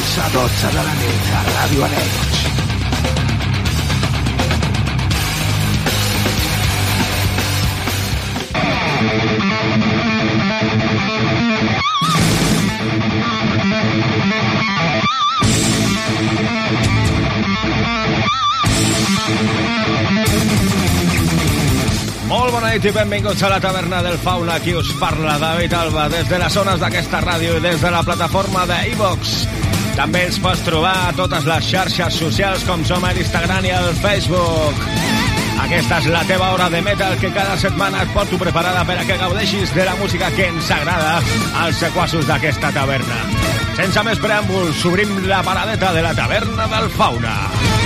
11 a 12 de la nit a Ràdio Aneig. Molt bona nit i benvinguts a la taverna del Fauna. Aquí us parla David Alba des de les zones d'aquesta ràdio i des de la plataforma de. També ens pots trobar a totes les xarxes socials com som a l'Instagram i al Facebook. Aquesta és la teva hora de metal que cada setmana et porto preparada per a que gaudeixis de la música que ens agrada als sequassos d'aquesta taverna. Sense més preàmbuls, obrim la paradeta de la taverna del Fauna. Santa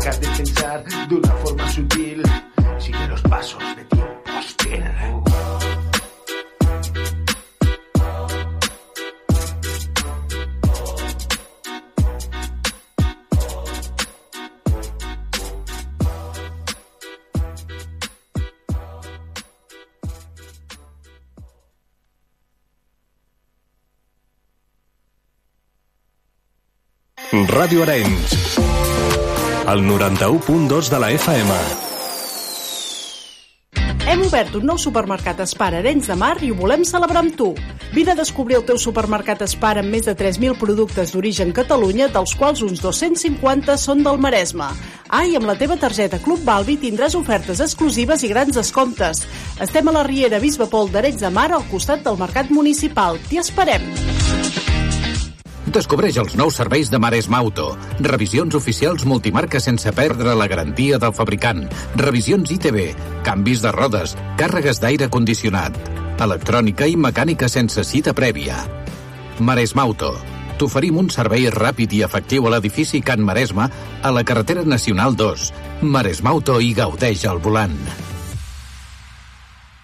de pensar de una forma sutil. Sigue los pasos de tiempo hostil. Ràdio Arenys. El 91.2 de la FM. Hem obert un nou supermercat Espar a Arenys de Mar i ho volem celebrar amb tu. Vine a descobrir el teu supermercat Espar amb més de 3.000 productes d'origen Catalunya, dels quals uns 250 són del Maresme. Ah, i amb la teva targeta Club Balbi tindràs ofertes exclusives i grans descomptes. Estem a la Riera Bisbe Pol d'Arenys de Mar, al costat del Mercat Municipal. T'hi esperem! Descobreix els nous serveis de Maresma Auto. Revisions oficials multimarca sense perdre la garantia del fabricant. Revisions ITB, canvis de rodes, càrregues d'aire condicionat. Electrònica i mecànica sense cita prèvia. Maresma Auto. T'oferim un servei ràpid i efectiu a l'edifici Can Maresma a la carretera nacional 2. Maresma Auto i gaudeix al volant.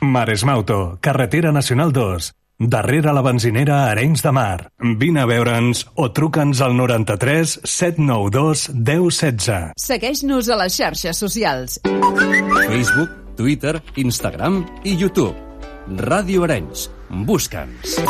Maresmauto, carretera nacional 2. Darrere la benzinera Arenys de Mar. Vine a veure'ns o truca'ns al 93 792 1016. Segueix-nos a les xarxes socials. Facebook, Twitter, Instagram i YouTube. Ràdio Arenys. Busca'ns.